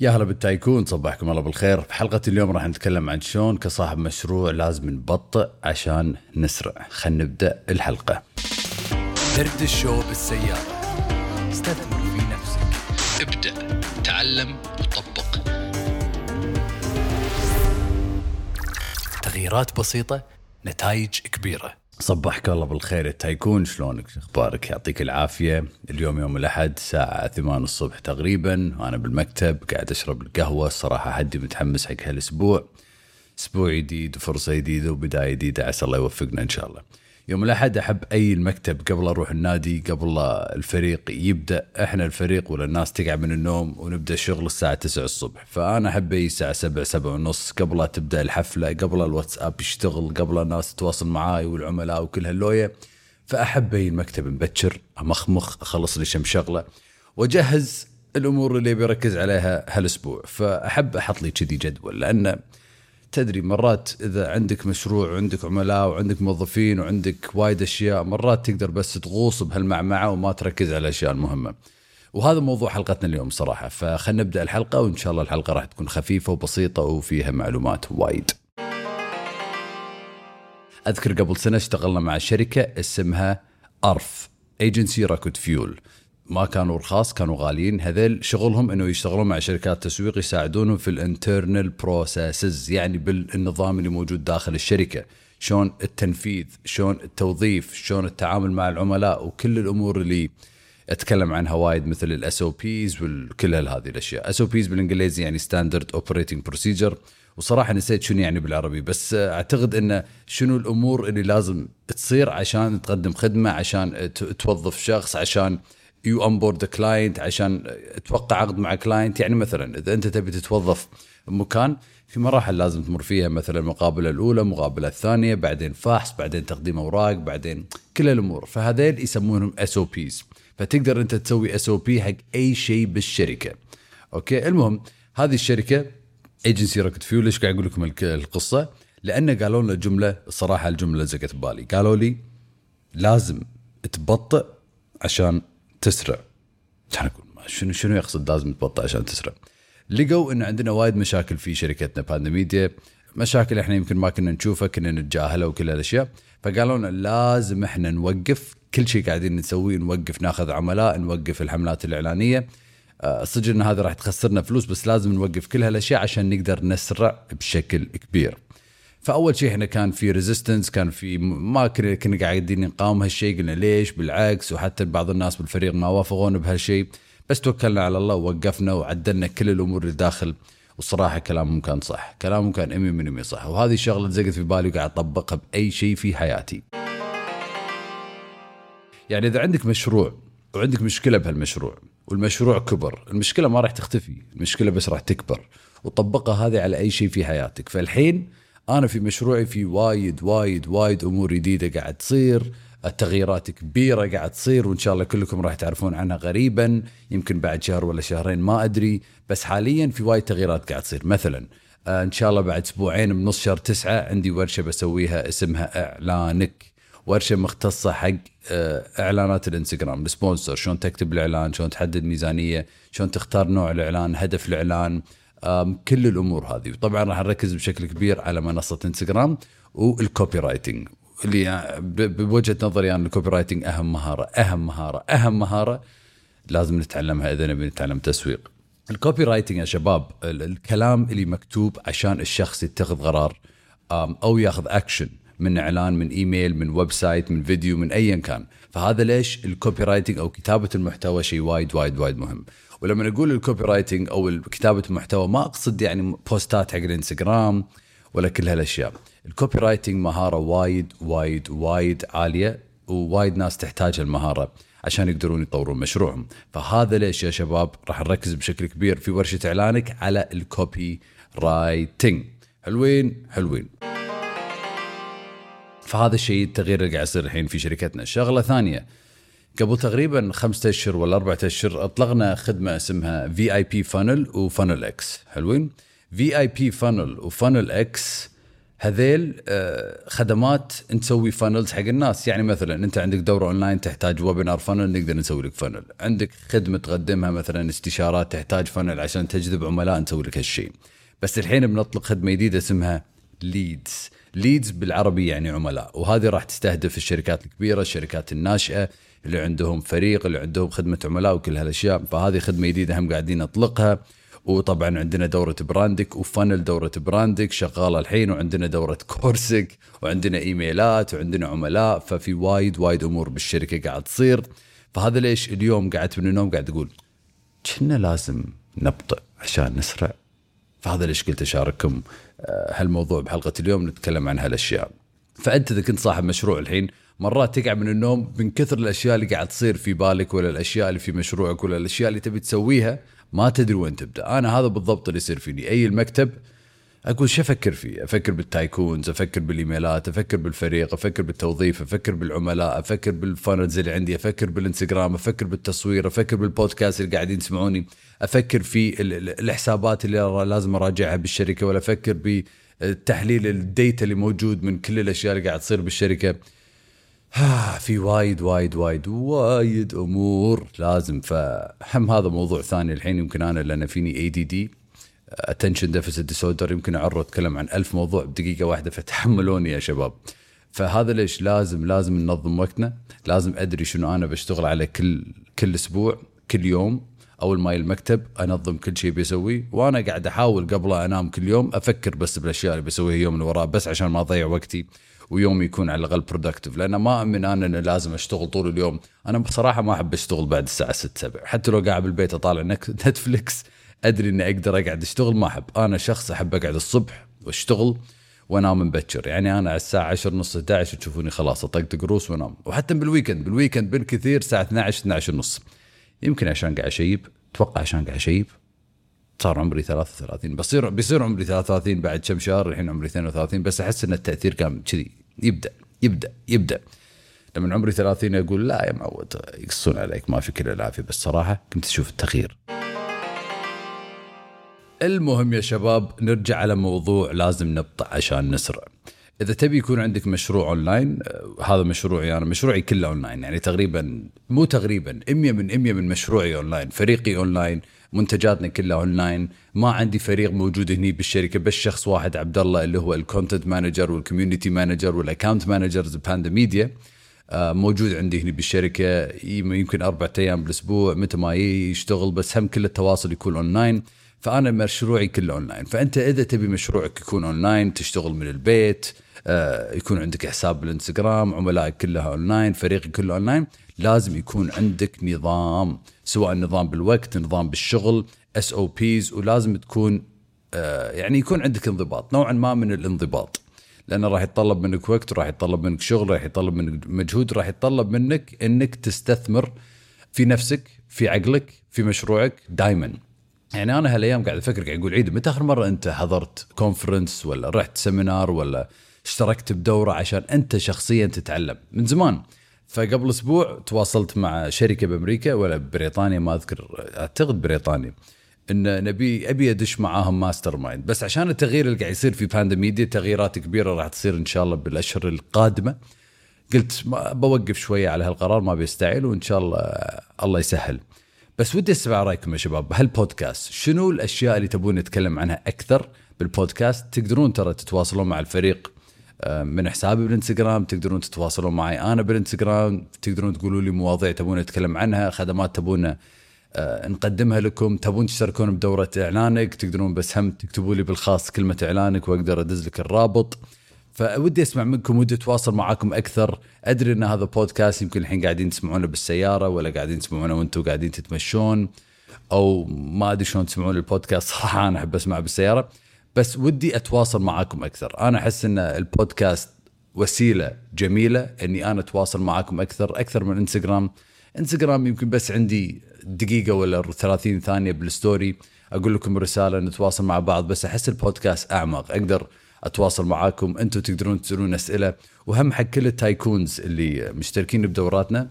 يا هلا بالتايكون صبحكم الله بالخير. في حلقة اليوم راح نتكلم عن شلون كصاحب مشروع لازم نبطئ عشان نسرع. خلينا نبدأ الحلقة. درد الشو بالسيارة استثمر في نفسك. ابدأ تعلم وطبق. تغييرات بسيطة نتائج كبيرة. صبحك الله بالخير. التايكون شلونك؟ أخبارك؟ يعطيك العافية. اليوم يوم الأحد الساعة 8 الصبح تقريبا. وأنا بالمكتب قاعد أشرب القهوة. الصراحة حدي متحمس حق هالأسبوع. أسبوع جديد وفرصة جديدة وبداية جديدة. عسى الله يوفقنا إن شاء الله. يوم الأحد أحب أي المكتب قبل أروح النادي قبل الفريق يبدأ. إحنا الفريق ولا الناس تقعد من النوم ونبدأ الشغل الساعة 9 الصبح. فأنا أحب أي الساعة 7 7 ونص قبل لا تبدأ الحفلة قبل الواتساب يشتغل قبل الناس تتواصل معاي والعملاء وكل هاللوية. فأحب أي المكتب مبكر أمخمخ أخلص لي شم شغلة وأجهز الأمور اللي بركز عليها هالأسبوع. فأحب أحط لي كذي جدول لأن تدري مرات إذا عندك مشروع وعندك عملاء وعندك موظفين وعندك وايد أشياء مرات تقدر بس تغوص بهالمعمعة وما تركز على الأشياء المهمة. وهذا موضوع حلقتنا اليوم صراحة فخلنا نبدأ الحلقة وإن شاء الله الحلقة راح تكون خفيفة وبسيطة وفيها معلومات وايد. أذكر قبل سنة اشتغلنا مع شركة اسمها أرف Agency Rocket Fuel ما كانوا رخاص كانوا غاليين. هذيل شغلهم إنه يشتغلون مع شركات تسويق يساعدونهم في ال internal processes يعني بالنظام اللي موجود داخل الشركة. شلون التنفيذ شلون التوظيف شلون التعامل مع العملاء وكل الأمور اللي أتكلم عنها وايد مثل ال SOPs وكل هذه الأشياء. SOPs بالإنجليزي يعني standard operating procedure وصراحة نسيت شنو يعني بالعربي بس أعتقد انه شنو الأمور اللي لازم تصير عشان تقدم خدمة عشان توظف شخص عشان you onboard client عشان توقع عقد مع client يعني مثلا إذا أنت تبي تتوظف بمكان في مراحل لازم تمر فيها مثلا المقابلة الأولى المقابله الثانية بعدين فحص بعدين تقديم أوراق بعدين كل الأمور. فهذيل يسمونهم SOPs فتقدر أنت تسوي SOP حق أي شيء بالشركة. Okay؟ المهم هذه الشركة Agency Rocket Fuel ليش قاعد أقول لكم القصة؟ لأن قالوا لنا جملة الصراحه الجملة لزقت ببالي قالوا لي لازم تبطئ عشان تسرع. كان أقول شنو شنو يقصد لازم تبطئ عشان تسرع؟ لقوا إن عندنا وايد مشاكل في شركتنا ب آند ميديا مشاكل إحنا يمكن ما كنا نشوفها كنا نتجاهلها وكل هالأشياء. فقالوا لنا لازم إحنا نوقف كل شيء قاعدين نسويه نوقف ناخذ عملاء نوقف الحملات الإعلانية. صدق إن هذا راح تخسرنا فلوس بس لازم نوقف كل هالأشياء عشان نقدر نسرع بشكل كبير. فأول شيء إحنا كان في ريزيستنس كان في ما كنا قاعدين نقاوم هالشيء قلنا ليش؟ بالعكس وحتى بعض الناس بالفريق ما وافقون بهالشيء. بس توكلنا على الله ووقفنا وعدلنا كل الأمور اللي داخل. والصراحة كلامهم كان صح. كلامهم كان 100% صح. وهذه الشغلة زقت في بالي وقاعد أطبقها بأي شيء في حياتي. يعني إذا عندك مشروع وعندك مشكلة بهالمشروع والمشروع كبر المشكلة ما راح تختفي المشكلة بس راح تكبر وطبقها هذه على أي شيء في حياتك. فالحين أنا في مشروعي في وايد وايد وايد أمور جديدة قاعد تصير. التغييرات كبيرة قاعد تصير وإن شاء الله كلكم راح تعرفون عنها قريبا يمكن بعد شهر ولا شهرين ما أدري. بس حاليا في وايد تغييرات قاعد تصير. مثلا آه، إن شاء الله بعد أسبوعين بنص شهر تسعة عندي ورشة بسويها اسمها إعلانك. ورشة مختصة حق آه، إعلانات الإنستغرام ال sponsor شلون تكتب الإعلان شلون تحدد ميزانية شلون تختار نوع الإعلان هدف الإعلان. كل الأمور هذه. وطبعا راح نركز بشكل كبير على منصة إنستغرام وال copywriting اللي بوجهة نظري أنا ال copywriting أهم مهارة أهم مهارة أهم مهارة لازم نتعلمها إذا نبي نتعلم تسويق. ال copywriting يا شباب الكلام اللي مكتوب عشان الشخص يتخذ قرار أو ياخذ اكشن من إعلان من إيميل من website من فيديو من ايا كان. فهذا ليش ال copywriting أو كتابة المحتوى شيء وايد وايد وايد مهم. ولما نقول ال copywriting أو كتابة المحتوى ما أقصد يعني posts ات حق الإنستغرام ولا كل هالأشياء. ال copywriting مهارة وايد وايد وايد عالية ووايد ناس تحتاج المهاره عشان يقدرون يطورون مشروعهم. فهذا ليش يا شباب راح نركز بشكل كبير في ورشة إعلانك على ال copy writing حلوين؟ حلوين. فهذا الشيء التغيير اللي قاعد يصير الحين في شركتنا. شغلة ثانية قبل تقريبا خمسة أشهر ولا أربعة أشهر أطلقنا خدمة اسمها VIP Funnel و Funnel X حلوين؟ VIP Funnel و Funnel X هذيل آه، خدمات نسوي funnels حق الناس. يعني مثلا أنت عندك دورة اونلاين تحتاج webinar funnel نقدر نسوي لك funnel عندك خدمة تقدمها مثلا استشارات تحتاج funnel عشان تجذب عملاء نسوي لك هالشيء. بس الحين بنطلق خدمة جديدة اسمها leads leads بالعربي يعني عملاء وهذه راح تستهدف الشركات الكبيرة الشركات الناشئة اللي عندهم فريق اللي عندهم خدمة عملاء وكل هالأشياء. فهذه خدمة جديدة هم قاعدين نطلقها. وطبعا عندنا دورة براندك و funnel دورة براندك شغالة الحين وعندنا دورة كورسك وعندنا إيميلات وعندنا عملاء. ففي وايد وايد أمور بالشركة قاعد تصير. فهذا ليش اليوم قعدت من النوم قاعد أقول إن لازم نبطئ عشان نسرع فهذا ليش قلت أشارككم آه، هالموضوع بحلقة اليوم نتكلم عن هالأشياء. فأنت إذا كنت صاحب مشروع الحين مرات تقعد من النوم من كثر الأشياء اللي قاعد تصير في بالك ولا الأشياء اللي في مشروعك ولا الأشياء اللي تبي تسويها ما تدري وين تبدأ. أنا هذا بالضبط اللي يصير فيني. أيي المكتب أقول شو أفكر فيه؟ أفكر بالتايكونز أفكر بالإيميلات أفكر بالفريق أفكر بالتوظيف أفكر بالعملاء أفكر بال funnels اللي عندي أفكر بالإنستغرام أفكر بالتصوير أفكر بالبودكاست اللي قاعدين يسمعوني. أفكر في ال- ال- الحسابات اللي لازم أراجعها بالشركة ولا أفكر بتحليل ال data اللي موجود من كل الأشياء اللي قاعد تصير بالشركة. في وايد وايد وايد وايد أمور لازم. فهم هذا موضوع ثاني الحين يمكن أنا لأن فيني ADD attention deficit disorder يمكن أعرض اتكلم عن ألف موضوع بدقيقة واحدة فتحملوني يا شباب. فهذا ليش لازم لازم ننظم وقتنا لازم أدري شنو أنا بشتغل على كل كل أسبوع كل يوم أول ما أيي المكتب أنظم كل شيء بيسويه وأنا قاعد أحاول قبل أنام كل يوم أفكر بس بالأشياء اللي بسويها يوم اللي وراه بس عشان ما أضيع وقتي ويومي يكون على الأقل productive لأن ما أؤمن أنا انه لازم أشتغل طول اليوم. أنا بصراحة ما أحب أشتغل بعد الساعة 6 7 حتى لو قاعد بالبيت أطالع نتفلكس أدري إني أقدر أقعد أشتغل ما أحب. أنا شخص أحب أقعد الصبح وأشتغل وأنام مبكر يعني أنا على الساعة 10 نص 11 تشوفوني خلاص اطق طق روس وأنام. وحتى بال weekend بال weekend بالكثير الساعة 12 12 ونص يمكن عشان قاعد أشيب أتوقع عشان قاعد أشيب. صار عمري 33 بصير بيصير عمري 33 بعد كم شهر الحين عمري 32 بس أحس إن التأثير كان كذي. يبدأ يبدأ يبدأ. لما عمري 30 أقول لا يا معود يقصون عليك ماكو كل العافية. بس صراحة كنت أشوف التغيير. المهم يا شباب نرجع على موضوع لازم نبطأ عشان نسرع. إذا تبي يكون عندك مشروع اونلاين آه، هذا مشروعي أنا مشروعي كله اونلاين يعني تقريبا مو تقريبا 100 من 100 من مشروعي اونلاين فريقي اونلاين منتجاتنا كلها اونلاين ما عندي فريق موجود هني بالشركة بس شخص واحد عبد الله اللي هو ال content manager وال community manager وال account managers باندا ميديا موجود عندي هنا بالشركة يم- يمكن أربعة أيام بالأسبوع متى ما يشتغل بس هم كل التواصل يكون اونلاين فأنا مشروعي كله اونلاين فأنت إذا تبي مشروعك يكون اونلاين تشتغل من البيت آه، يكون عندك حساب بالإنستغرام عملائك كلها اونلاين فريقك كله اونلاين لازم يكون عندك نظام سواء نظام بالوقت نظام بالشغل SOPs ولازم تكون آه، يعني يكون عندك انضباط نوعا ما من الانضباط. لأنه راح يتطلب منك وقت وراح يتطلب منك شغل راح يتطلب منك مجهود راح يتطلب منك إنك تستثمر في نفسك في عقلك في مشروعك دائما يعني أنا هالأيام قاعد أفكر قاعد أقول عيد متى آخر مرة أنت حضرت conference ولا رحت seminar ولا اشتركت بدورة عشان أنت شخصيا تتعلم؟ من زمان. فقبل أسبوع تواصلت مع شركة بأمريكا ولا بريطانيا ما أذكر أعتقد بريطانيا إن نبي أبي أدش معاهم mastermind بس عشان التغيير اللي قاعد يصير في باندا ميديا تغييرات كبيرة راح تصير إن شاء الله بالأشهر القادمة. قلت ما بوقف شوية على هالقرار ما بيستعجل وإن شاء الله الله يسهل. بس ودي اسمع رأيكم يا شباب. بهالبودكاست شنو الأشياء اللي تبون نتكلم عنها أكثر بالبودكاست؟ تقدرون ترى تتواصلون مع الفريق آه، من حسابي بالإنستغرام تقدرون تتواصلون معي أنا بالإنستغرام تقدرون تقولوا لي مواضيع تبون نتكلم عنها خدمات تبون آه، نقدمها لكم تبون تشتركون بدورة إعلانك تقدرون بس هم تكتبوا لي بالخاص كلمة إعلانك وأقدر أدز لك الرابط. فودي أسمع منكم ودي أتواصل معاكم أكثر. أدري إن هذا بودكاست يمكن الحين قاعدين تسمعونه بالسيارة ولا قاعدين تسمعونه وأنتم قاعدين تتمشون أو ما أدري شلون تسمعون البودكاست صراحة أنا أحب اسمعه بالسيارة. بس ودي أتواصل معاكم أكثر. أنا أحس إن البودكاست وسيلة جميلة إني أنا أتواصل معاكم أكثر أكثر من انستغرام انستغرام يمكن بس عندي دقيقة ولا 30 ثانية بال story. أقول لكم رسالة نتواصل مع بعض بس أحس البودكاست أعمق. أقدر أتواصل معاكم. أنتم تقدرون تسالون أسئلة وهم حق كل ال tycoons اللي مشتركين بدوراتنا.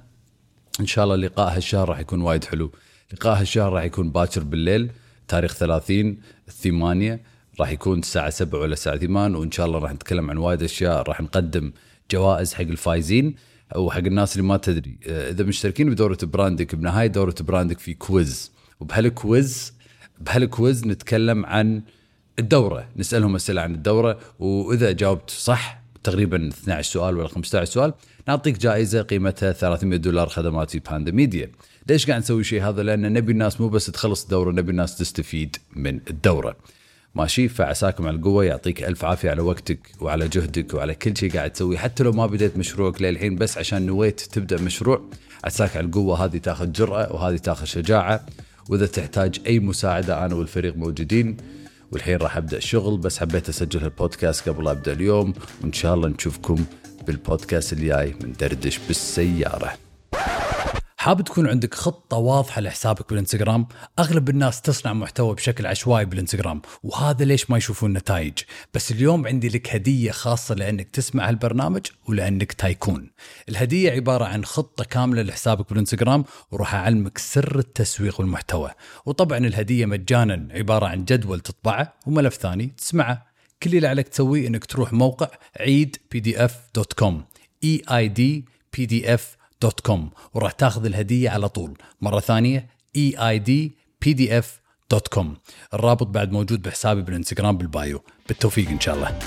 إن شاء الله لقاء هالشهر راح يكون وايد حلو. لقاء هالشهر راح يكون باكر بالليل تاريخ 30 الثمانية راح يكون الساعة 7 ولا الساعة 8 وإن شاء الله راح نتكلم عن وايد أشياء. راح نقدم جوائز حق الفايزين أو حق الناس اللي ما تدري. آه، إذا مشتركين بدورة براندك بنهاية دورة براندك في quiz. وبهال quiz بهال quiz نتكلم عن الدورة. نسألهم أسئلة عن الدورة وإذا جاوبت صح تقريبا 12 سؤال ولا 15 سؤال نعطيك جائزة قيمتها 300 دولار خدمات في باندا ميديا. ليش قاعد نسوي شيء هذا؟ لأن نبي الناس مو بس تخلص الدورة نبي الناس تستفيد من الدورة. ماشي؟ فعساكم على القوة يعطيك ألف عافية على وقتك وعلى جهدك وعلى كل شيء قاعد تسويه. حتى لو ما بديت مشروعك للحين بس عشان نويت تبدأ مشروع عساك على القوة. هذه تاخذ جرأة وهذه تاخذ شجاعة. وإذا تحتاج أي مساعدة أنا والفريق موجودين. والحين راح أبدأ الشغل بس حبيت أسجل البودكاست قبل أبدأ اليوم وإن شاء الله نشوفكم بالبودكاست الجاي من دردش بالسيارة. حاب تكون عندك خطة واضحة لحسابك بالإنستغرام؟ أغلب الناس تصنع محتوى بشكل عشوائي بالإنستغرام وهذا ليش ما يشوفون نتائج. بس اليوم عندي لك هدية خاصة لأنك تسمع هالبرنامج ولأنك تايكون. الهدية عبارة عن خطة كاملة لحسابك بالإنستغرام وراح أعلمك سر التسويق والمحتوى. وطبعا الهدية مجانا عبارة عن جدول تطبعه وملف ثاني تسمعه. كل اللي عليك تسويه إنك تروح موقع عيد PDF dot com E I D PDF dot com وراح تاخذ الهدية على طول. مرة ثانية E I D PDF dot com الرابط بعد موجود بحسابي بالإنستغرام بال bio. بالتوفيق إن شاء الله.